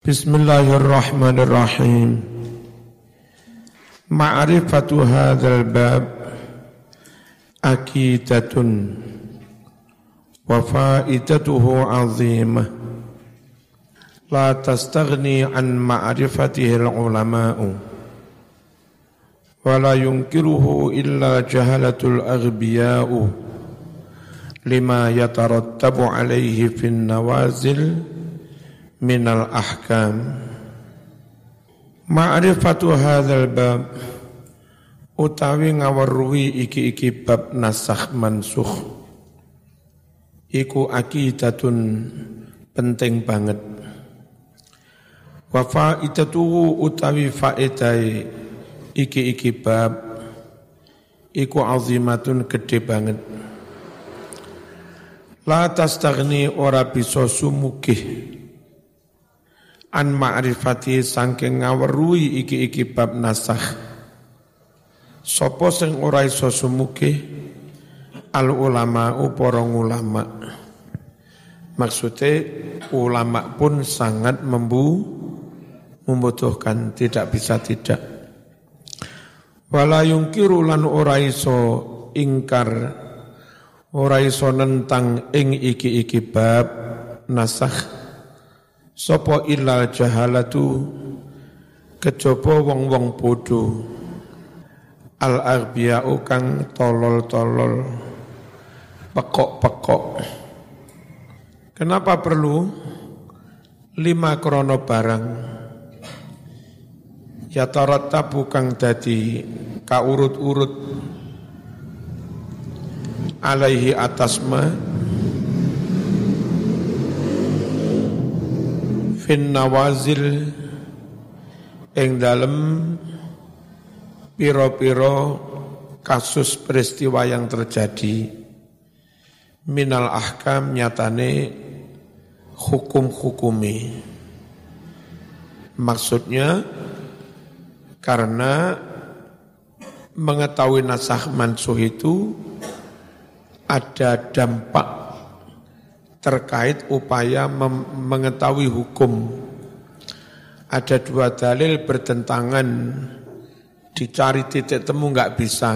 Bismillahirrahmanirrahim. Ma'rifatu hadzal bab akidatun wa faidatuhu 'azimah. La tastaghni an ma'rifatihi al-ulama'u wa la yunkiruhu illa jahalatul aghdiya'u lima yatarattabu alaihi fin nawazil minal ahkam. Ma'rifatu hadzal bab utawi ngaweruhi iki-iki bab nasakh mansukh. Iku akidatun penting banget. Wa faidatuhu utawi faedai iki-iki bab iku azimatun gede banget. La tastaghni ora bisa sumugih an ma'rifati sangking ngawerui iki-iki bab nasakh. Sopo sing ora iso sumuke al ulama para ulama maksudnya ulama pun sangat membu membutuhkan tidak bisa tidak. Wala yungkiru lan ora iso ingkar ora iso nentang ing iki-iki bab nasakh Sopo illa jahalatu kejaba wong-wong bodoh al arbiyau kang tolol-tolol pekok-pekok. Kenapa perlu? Lima krono barang. Ya tarattabu kang dadi kaurut-urut. Alaihi atasma fin nawazil ing dalem piro-piro kasus peristiwa yang terjadi. Minal ahkam nyatane hukum-hukumi. Maksudnya karena mengetahui nasah mansuh itu ada dampak terkait upaya mengetahui hukum. Ada dua dalil bertentangan, dicari titik temu nggak bisa.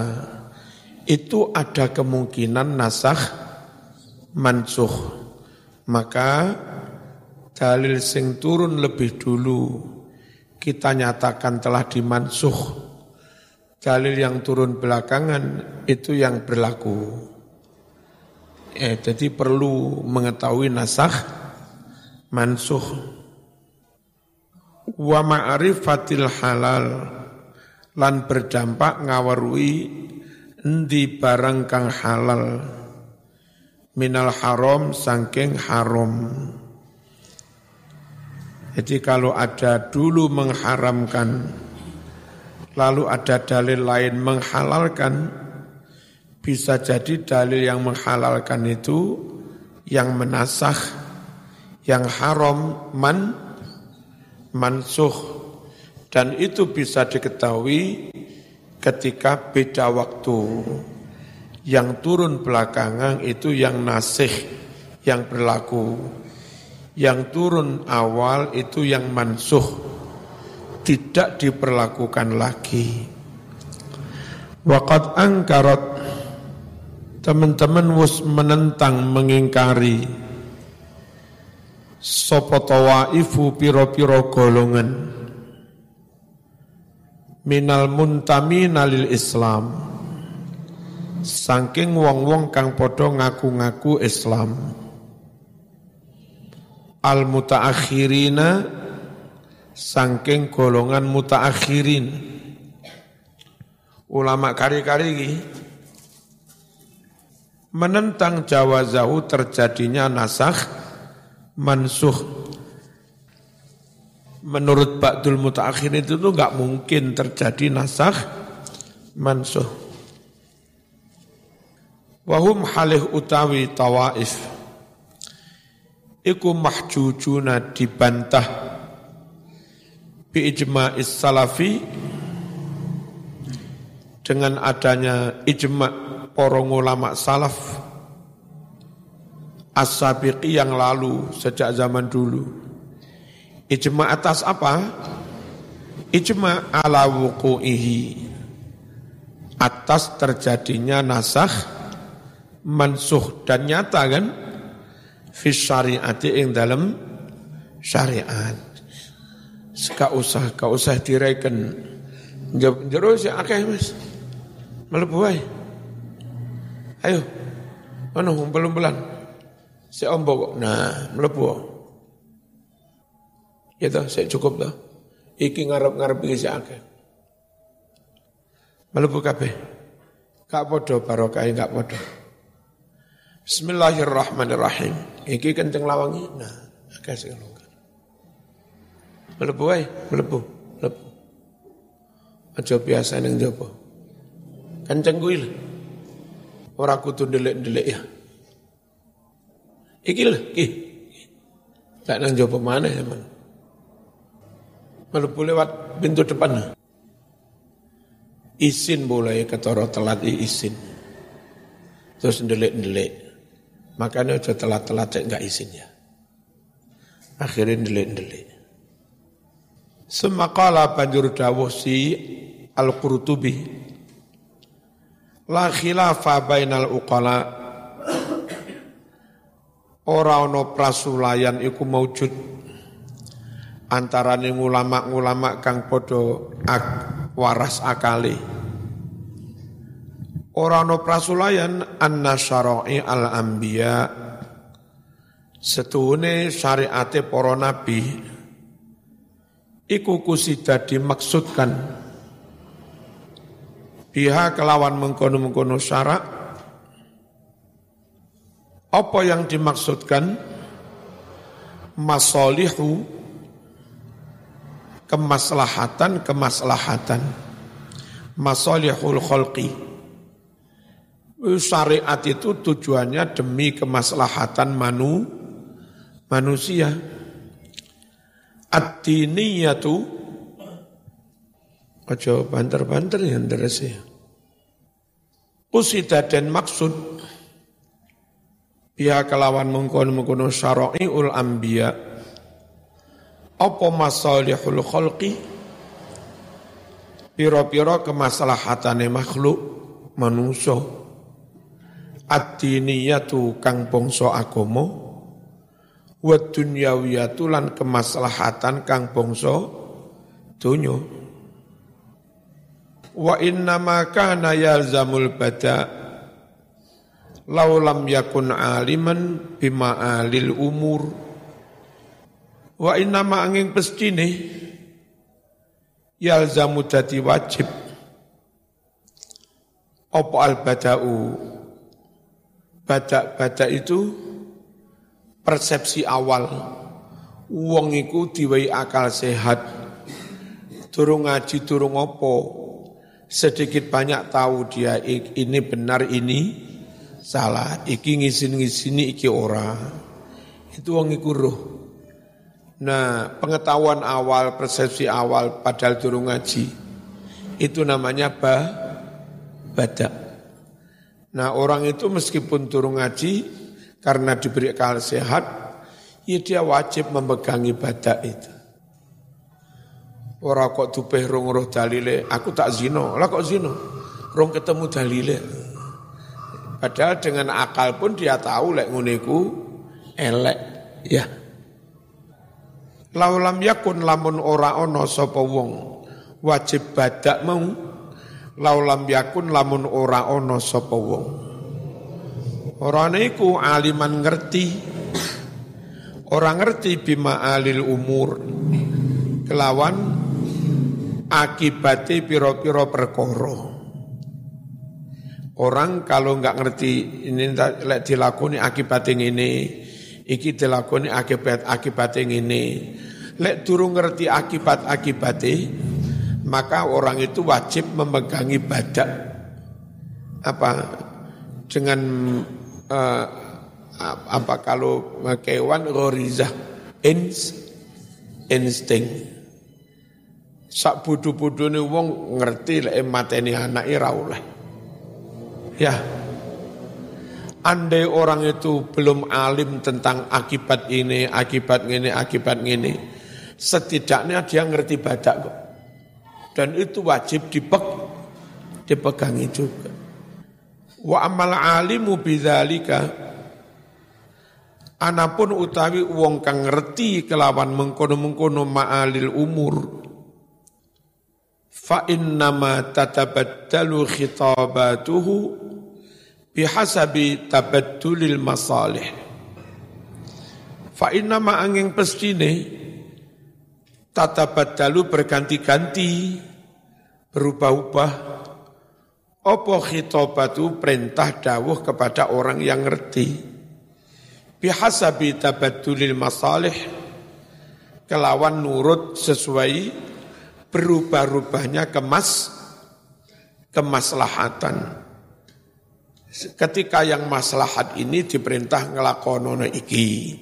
Itu ada kemungkinan nasah mansuh. Maka dalil sing turun lebih dulu kita nyatakan telah dimansuh. Dalil yang turun belakangan itu yang berlaku. Eh, jadi perlu mengetahui nasah mansuh. Wa ma'rifatil halal lan berdampak ngawarui endi barang kang halal. Minal haram sangking haram. Jadi kalau ada dulu mengharamkan lalu ada dalil lain menghalalkan bisa jadi dalil yang menghalalkan itu yang menasah yang haram man mansuh. Dan itu bisa diketahui ketika beda waktu. Yang turun belakangan itu yang nasih yang berlaku. Yang turun awal itu yang mansuh. Tidak diperlakukan lagi. Waqad angkarat teman-teman wus menentang mengingkari sapa tawaifu piro-piro golongan. Minal muntamina lil Islam. Saking wong-wong kang padha ngaku-ngaku Islam. Al mutaakhirina saking golongan mutaakhirin ulama kari-kari iki menentang jawazahu terjadinya nasakh mansuh. Menurut Ba'dul Mutaakhir itu tuh nggak mungkin terjadi nasakh mansuh. Wahum halih utawi tawaif. Iku mahjujuna dibantah bi ijma'is salafi dengan adanya ijma' para ulama salaf as yang lalu sejak zaman dulu Ijma atas apa? Ijma ala wuku'ihi. Atas terjadinya nasah mansuh dan nyata kan? Fis syariati yang dalam syariat. Gak usah, gak usah direken. Jero si akeh mas. Melebu Ayo. Mana belum-bulan. Si ombok. Nah, melebu. Ya toh, saya cukup toh. Iki ngarep-ngarep iki si akeh. Melebu kabeh. Gak podo barokah gak podo. Bismillahirrahmanirrahim. Iki kenceng lawangi. Nah, akeh sing longgar. Melebu wae, melebu, melebu. Aja biasa ning jaba. Kenceng kuwi. Ora kudu ndelik-ndelik ya. Iki lho, iki. Tak nang jaba mana ya, man melebu lewat pintu depan. Isin boleh ketoro telat isin. Terus ndelik-ndelik. Makanya aja telat-telat cek enggak isin ya. Akhirnya ndelik-ndelik. Semakala banjur dawuh si Al-Qurtubi. La khilafa bainal uqala. Ora ana prasulayan iku maujud antara ulama-ulama kang podo ak, waras akali. Orang no prasulayan anna syara'i al anbiya setune syariate para nabi iku kusida dimaksudkan biha kelawan mengkono-mengkono syarak. Apa yang dimaksudkan? Masolihu kemaslahatan kemaslahatan. Masalihul khalqi. Syariat itu tujuannya demi kemaslahatan manu manusia. Ad-diniyatu aja banter-banter yang terus ya Usida dan maksud pihak kelawan mengkono-mengkono syara'iul anbiya' apa masalihul khalqi? Pira-pira kemaslahatane makhluk manusia ad-diniyatu kang bangsa agama wa dunyawiyatu lan kemaslahatan kang bangsa donya wa inna ma kana yalzamul bada laulam yakun aliman bima alil umur. Wa inna ma angin pestine yalzamu dadi wajib. Apa al bada'u? Badak-badak itu persepsi awal. Wong iku diwehi akal sehat. Turung ngaji turung opo sedikit banyak tahu dia ini benar ini salah iki ngisin-ngisini iki ora itu wong iku roh Nah, pengetahuan awal, persepsi awal padahal turun ngaji, itu namanya ba, badak. Nah, orang itu meskipun turun ngaji, karena diberi akal sehat, ya dia wajib memegangi badak itu. Orang kok tupeh rong roh dalile, aku tak zino, lah kok zino? Rong ketemu dalile. Padahal dengan akal pun dia tahu lek nguneku elek, ya. Laulam yakun lamun ora ono sapa wong wajib badak mau. Laulam yakun lamun ora ono sapa wong. Ora niku aliman ngerti. Ora ngerti bima alil umur. Kelawan akibate piro-piro perkara. Orang kalau nggak ngerti ini lek dilakoni akibatnya ini iki dilakoni akibat akibat ini lek durung ngerti akibat akibate maka orang itu wajib memegangi badak. Apa? Dengan uh, apa kalau kewan rorizah ins, insting sak budu-budune wong ngerti lek mateni anake ra oleh ya Andai orang itu belum alim tentang akibat ini, akibat ini, akibat ini, Setidaknya dia ngerti badak kok. Dan itu wajib dipek, dipegangi juga. Wa amal alimu bidzalika Anapun utawi wong kang ngerti kelawan mengkono-mengkono ma'alil umur fa innama tatabaddalu khitabatuhu bihasabi tabaddulil masalih. Fa innama angin pestine tatabaddalu berganti-ganti berubah-ubah. Apa khitabatu? Perintah dawuh kepada orang yang ngerti. Bihasabi tabaddulil masalih. Kelawan nurut sesuai berubah-ubahnya kemas kemaslahatan. Ketika yang maslahat ini diperintah ngelakonono iki.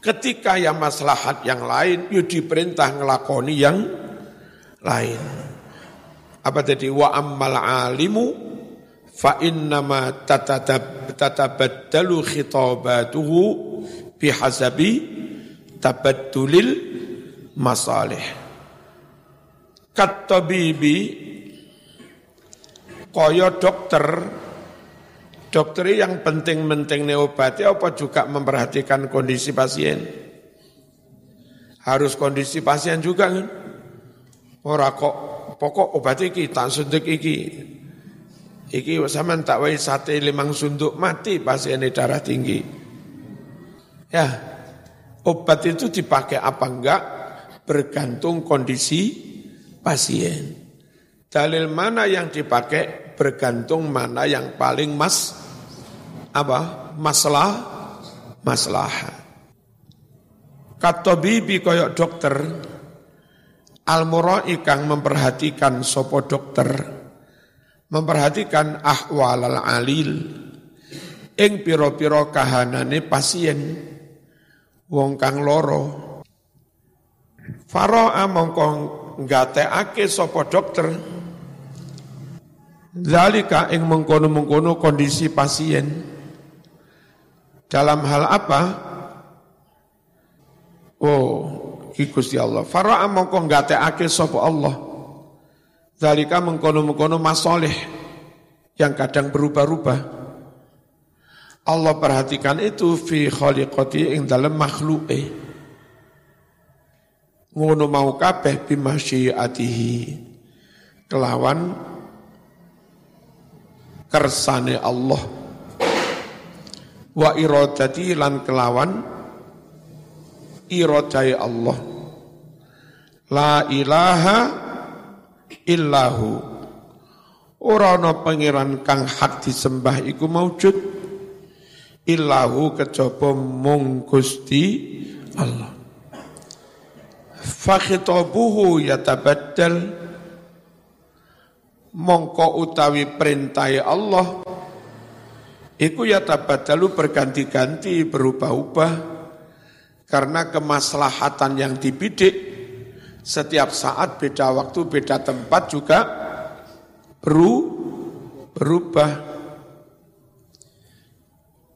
Ketika yang maslahat yang lain yuk diperintah ngelakoni yang lain. Apa tadi? Wa ammal alimu fa innama tatabaddalu khitabatuhu bihasabi tabaddulil masalih kat tabibi kaya dokter. Dokter yang penting-penting neobati apa juga memperhatikan kondisi pasien? Harus kondisi pasien juga kan? Ora kok pokok obat iki tak suntik iki. Iki sampean tak wae sate limang sunduk mati pasien darah tinggi. Ya, obat itu dipakai apa enggak? Bergantung kondisi pasien. Dalil mana yang dipakai bergantung mana yang paling mas apa masalah masalah. Kata bibi koyok dokter al kang memperhatikan sopo dokter memperhatikan ahwal al-alil ing piro-piro kahanane pasien wong kang loro Faro'a mongko ngateake sapa dokter Zalika ing mengkono-mengkono kondisi pasien dalam hal apa? Oh, Gusti Allah. Faro'a mongko ngateake sapa Allah Zalika mengkono-mengkono masoleh yang kadang berubah-ubah. Allah perhatikan itu fi khaliqati ing dalam makhluke. Ngono mau kabeh bimasyiatihi. Kelawan kersane Allah. Wa iradati lan kelawan iradai Allah. La ilaha illahu ora ana pangeran kang hak disembah iku maujud illahu kejaba mung Gusti Allah fa khitabuhu yatabaddal mongko utawi perintah Allah iku yatabaddalu berganti-ganti berubah-ubah karena kemaslahatan yang dibidik setiap saat beda waktu, beda tempat juga beru, berubah.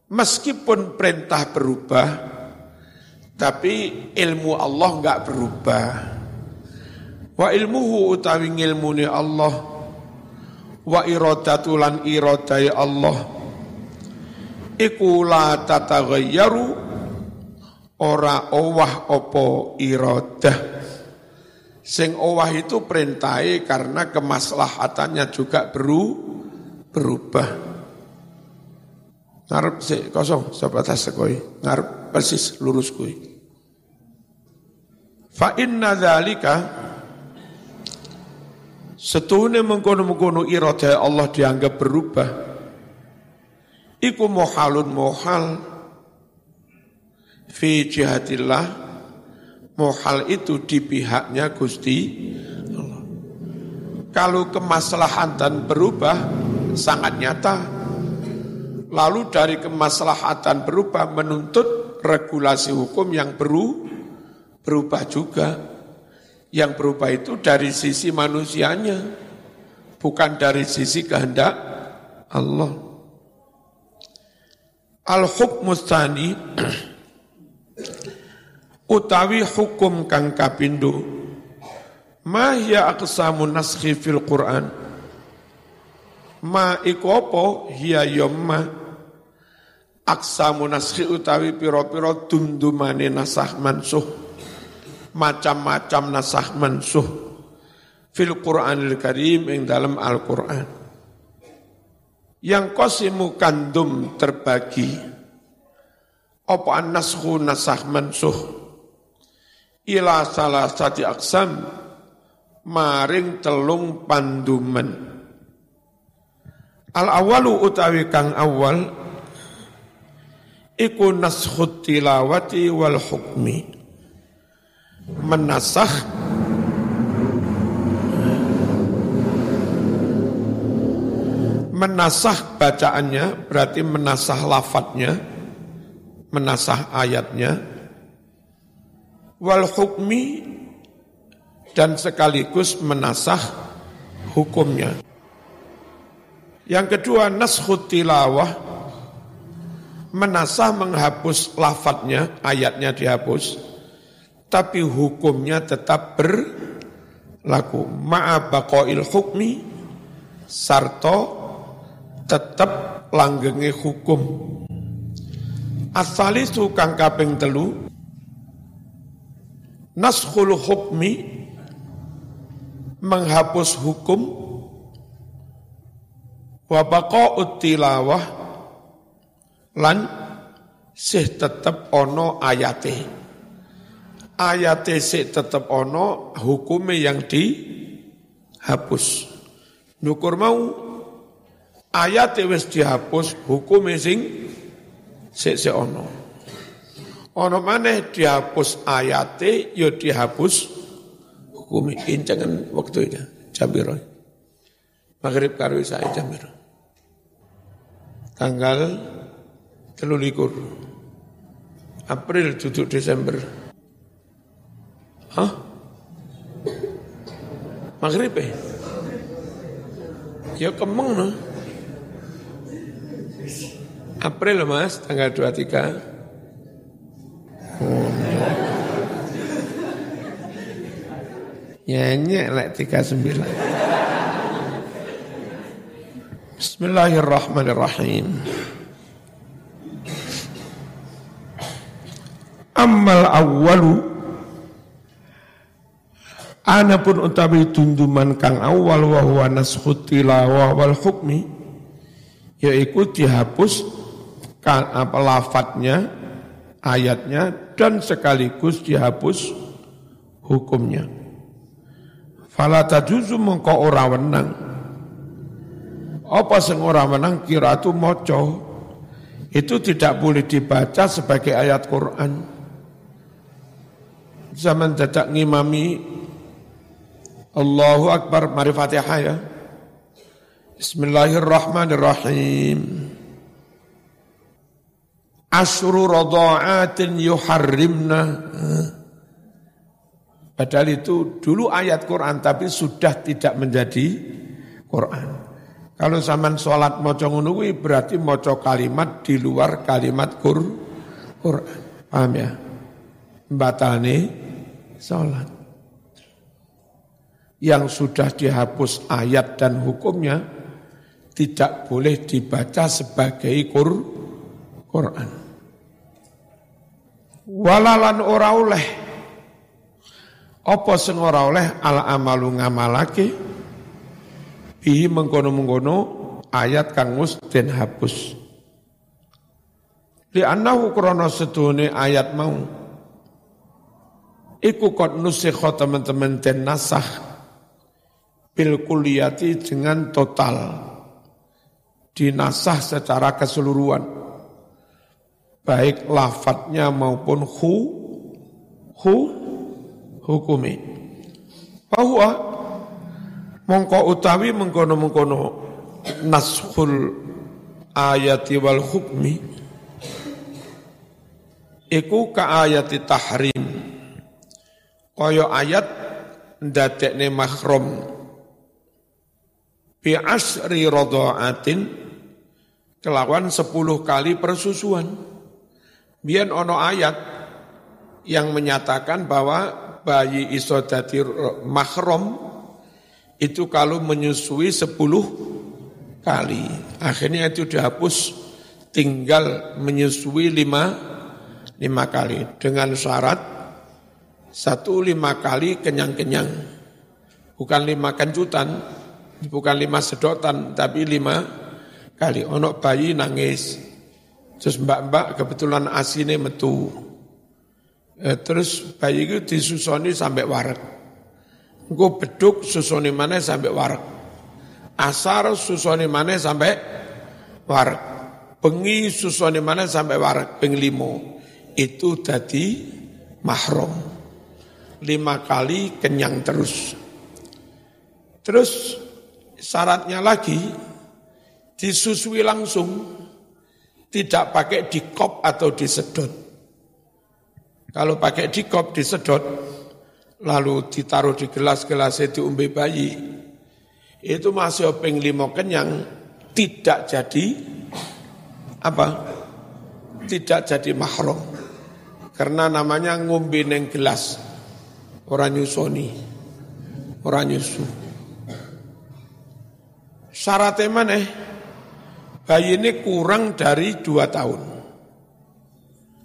Meskipun perintah berubah, tapi ilmu Allah enggak berubah. Wa ilmuhu utawi ilmuni Allah wa iradatulan iradai Allah iku la tataghayyaru ora owah opo iradah Sing owah itu perintai karena kemaslahatannya juga beru, berubah. Ngarep si kosong sebatas sekoi. Ngarep persis lurus kui. Fa inna dzalika Setune mengkono-mengkono irada Allah dianggap berubah. Iku muhalun muhal fi jihatillah Mohal itu di pihaknya Gusti Allah. Kalau kemaslahatan berubah sangat nyata. Lalu dari kemaslahatan berubah menuntut regulasi hukum yang beru, berubah juga. Yang berubah itu dari sisi manusianya, bukan dari sisi kehendak Allah. Al-hukmustani utawi hukum kang kapindo ma hiya aqsamun naskhi fil Quran ma iku apa hiya yomma aksamu naskhi utawi piro-piro dumdumane nasah mansuh. Macam-macam nasah mansuh. Fil Qur'anil Karim ing dalam Al-Qur'an. Yang kosimu kandum terbagi. Apa an-naskhu nasah mansuh? Ila salah sati aksam maring telung panduman. Al awalu utawi kang awal iku naskhut tilawati wal hukmi. Menasah. Menasah bacaannya berarti menasah lafadznya menasah ayatnya. Wal hukmi dan sekaligus menasah hukumnya. Yang kedua naskhut tilawah menasah menghapus lafadznya ayatnya dihapus tapi hukumnya tetap berlaku. Ma'a baqail hukmi sarto tetap langgenge hukum. Asalisu kang kaping telu naskhul hukmi menghapus hukum. Wa baqa'ut tilawah lan sih tetep ono ayate. Ayate sih tetep ono hukume yang dihapus. Nukur mau ayat wis dihapus hukum sing sik sik ono. Ono maneh dihapus ayate yo ya dihapus hukum incengan waktu itu jambiro maghrib karo saya jambiro tanggal telulikur April duduk Desember Hah? Maghrib eh? Ya kemeng no. April mas, tanggal 23. Oh. Nyanyi lek 39. Bismillahirrahmanirrahim. Amal awwalu Ana pun utawi tunduman kang awal wa huwa naskhut tilawah wal hukmi yaitu dihapus apa lafadznya, ayatnya dan sekaligus dihapus hukumnya. Fala tajuzu mengko ora wenang. Apa sing ora wenang kiratu maca itu tidak boleh dibaca sebagai ayat Quran. Zaman dadak ngimami Allahu Akbar mari Fatihah ya. Bismillahirrahmanirrahim asru radha'atin yuharrimna. Padahal itu dulu ayat Quran tapi sudah tidak menjadi Quran. Kalau zaman sholat moco berarti moco kalimat di luar kalimat Qur, Quran. Paham ya? Batane sholat. Yang sudah dihapus ayat dan hukumnya tidak boleh dibaca sebagai Quran. Walalan ora oleh. Apa sing ora oleh? Al amalu ngamalake. Bihi mengkono-mengkono ayat kang wis den hapus. Li annahu krana sedune ayat mau iku kot nusikha teman-teman den nasah. Bil kuliyati dengan total. Dinasah secara keseluruhan. Baik lafadznya maupun hu hu hukumi. Bahwa mongko utawi mengkono-mengkono nashul ayati wal hukmi iku ka ayati tahrim kaya ayat ndadekne mahram bi asri radhaatin kelawan sepuluh kali persusuan Biar ono ayat yang menyatakan bahwa bayi iso dadi mahram itu kalau menyusui sepuluh kali. Akhirnya itu dihapus tinggal menyusui lima, lima kali. Dengan syarat satu lima kali kenyang-kenyang. Bukan lima kencutan, bukan lima sedotan, tapi lima kali. Onok bayi nangis. Terus mbak-mbak kebetulan asine metu. Eh, terus bayi itu disusoni sampai warak. Engko beduk susoni mana sampai warak. Asar susoni mana sampai warak. Bengi susoni mana sampai warak. Peng limo. Itu tadi mahrum. Lima kali kenyang terus. Terus syaratnya lagi disusui langsung. Tidak pakai dikop atau disedot. Kalau pakai dikop disedot, lalu ditaruh di gelas-gelas itu umbi bayi, itu masih openg limo kenyang, tidak jadi apa? Tidak jadi mahrum. Karena namanya ngumbi neng gelas. Orang nyusoni. Orang nyusu. Syaratnya mana? Bayi ini kurang dari dua tahun.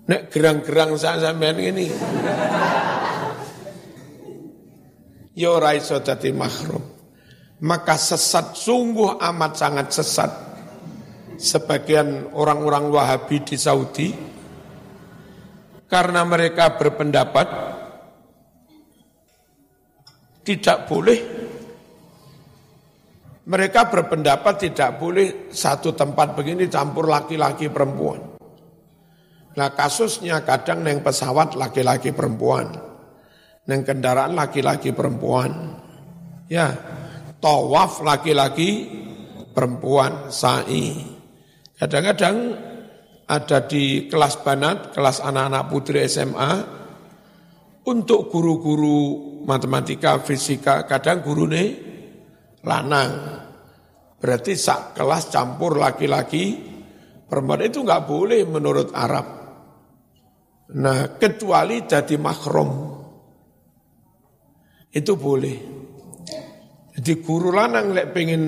Nek gerang-gerang sampean ini. Ya ora iso. Maka sesat sungguh amat sangat sesat. Sebagian orang-orang Wahabi di Saudi karena mereka berpendapat tidak boleh mereka berpendapat tidak boleh satu tempat begini campur laki-laki perempuan. Nah kasusnya kadang neng pesawat laki-laki perempuan, neng kendaraan laki-laki perempuan, ya tawaf laki-laki perempuan sa'i. Kadang-kadang ada di kelas banat, kelas anak-anak putri SMA, untuk guru-guru matematika, fisika, kadang guru nih lanang. Berarti sak kelas campur laki-laki, perempuan itu nggak boleh menurut Arab. Nah, kecuali jadi makrom. Itu boleh. Jadi guru lanang lek pengen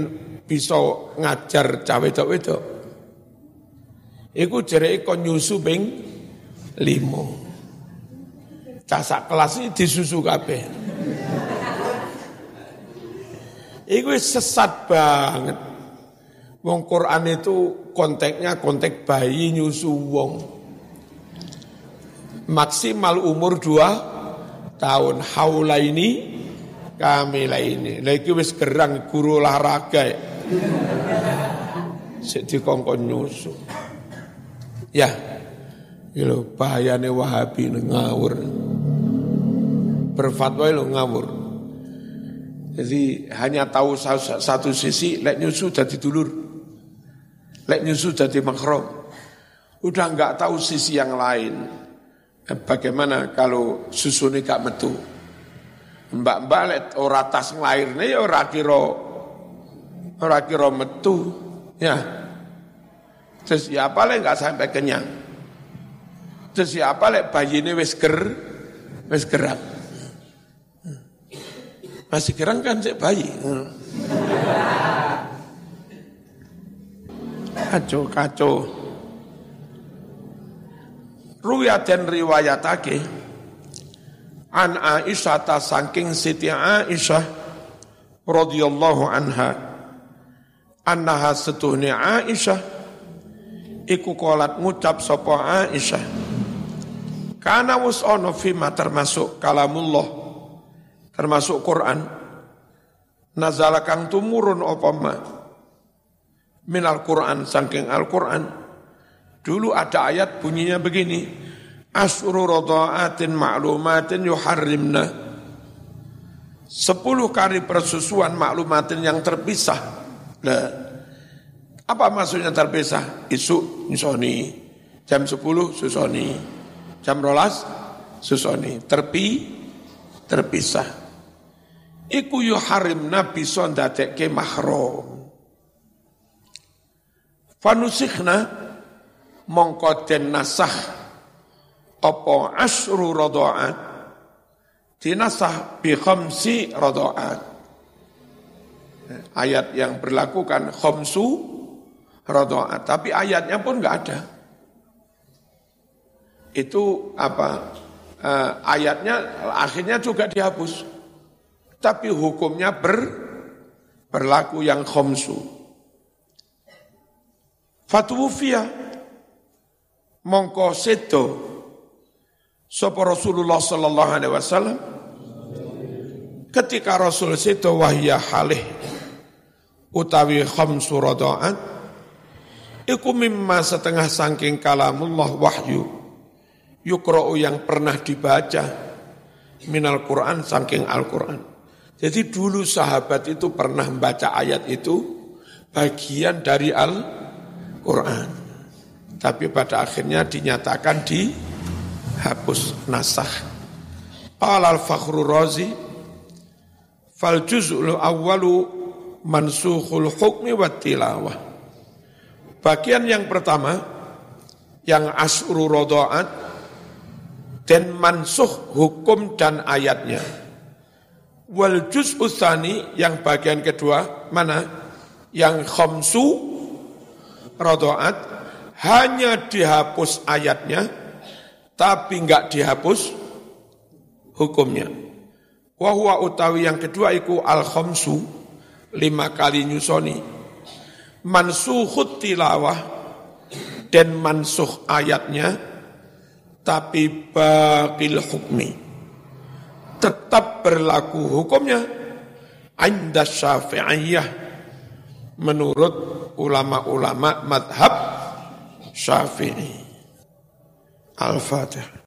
bisa ngajar cawe itu. Iku jere kon nyusu ping limo. Casak kelas ini disusu kabeh. Iku sesat banget. Wong Quran itu konteksnya konteks bayi nyusu wong maksimal umur dua tahun haula ini kamila ini lagi wis gerang guru olahraga sik dikongkon nyusu ya Yo bahayane Wahabi ngawur. Berfatwa lo ngawur. Jadi hanya tahu satu sisi, lek nyusu jadi dulur. Lek nyusu jadi makrom. Udah nggak tahu sisi yang lain. Eh, bagaimana kalau susu ini gak metu? Mbak-mbak lihat ora tas ngelahirnya ya ora kira ora kira metu. Ya. Terus ya apa lek gak sampai kenyang. Terus ya apa lek bayi ini wis ger wis gerak. Masih gerang kan cek bayi. Kacau, kacau. Ruya dan riwayatake an Aisyah ta saking Siti Aisyah radhiyallahu anha annaha setuhni Aisyah iku kolat ngucap sapa Aisyah kana wus ono fima termasuk kalamullah termasuk Quran nazala kang tumurun apa ma minal Quran saking Al Quran Dulu ada ayat bunyinya begini. Asru rodha'atin ma'lumatin yuharrimna. Sepuluh kali persusuan maklumatin yang terpisah. Nah, apa maksudnya terpisah? Isu nyusoni. Jam sepuluh susoni. Jam rolas susoni. Terpi, terpisah. Iku yuharrimna bisa ndadekke mahrum. Fanusikhna mongko den nasah apa asru radha'at dinasah bi khamsi radha'at ayat yang berlaku kan khamsu radha'at tapi ayatnya pun enggak ada. Itu apa? Uh, ayatnya akhirnya juga dihapus tapi hukumnya ber berlaku yang khamsu fatwufiyah. Mongko sedo. Sapa Rasulullah sallallahu alaihi wasallam. Ketika Rasul itu wahya halih. Utawi khamsu rada'at iku mimma setengah saking kalamullah wahyu. Yukra'u yang pernah dibaca. Minal Quran saking Al-Quran. Jadi dulu sahabat itu pernah membaca ayat itu bagian dari Al-Quran. Tapi pada akhirnya dinyatakan di hapus nasah. Qala al-Fakhrur Razi fal juz'ul awwalu mansukhul hukmi wa tilawah. Bagian yang pertama yang asru rodoat dan mansuh hukum dan ayatnya. Wal tsani yang bagian kedua mana? Yang khamsu rodoat hanya dihapus ayatnya tapi enggak dihapus hukumnya. Wahwa utawi yang kedua iku al khamsu lima kali nyusoni mansuhut tilawah dan mansuh ayatnya tapi bakil hukmi tetap berlaku hukumnya anda syafi'iyah menurut ulama-ulama madhab syafi'i Al-Fatihah.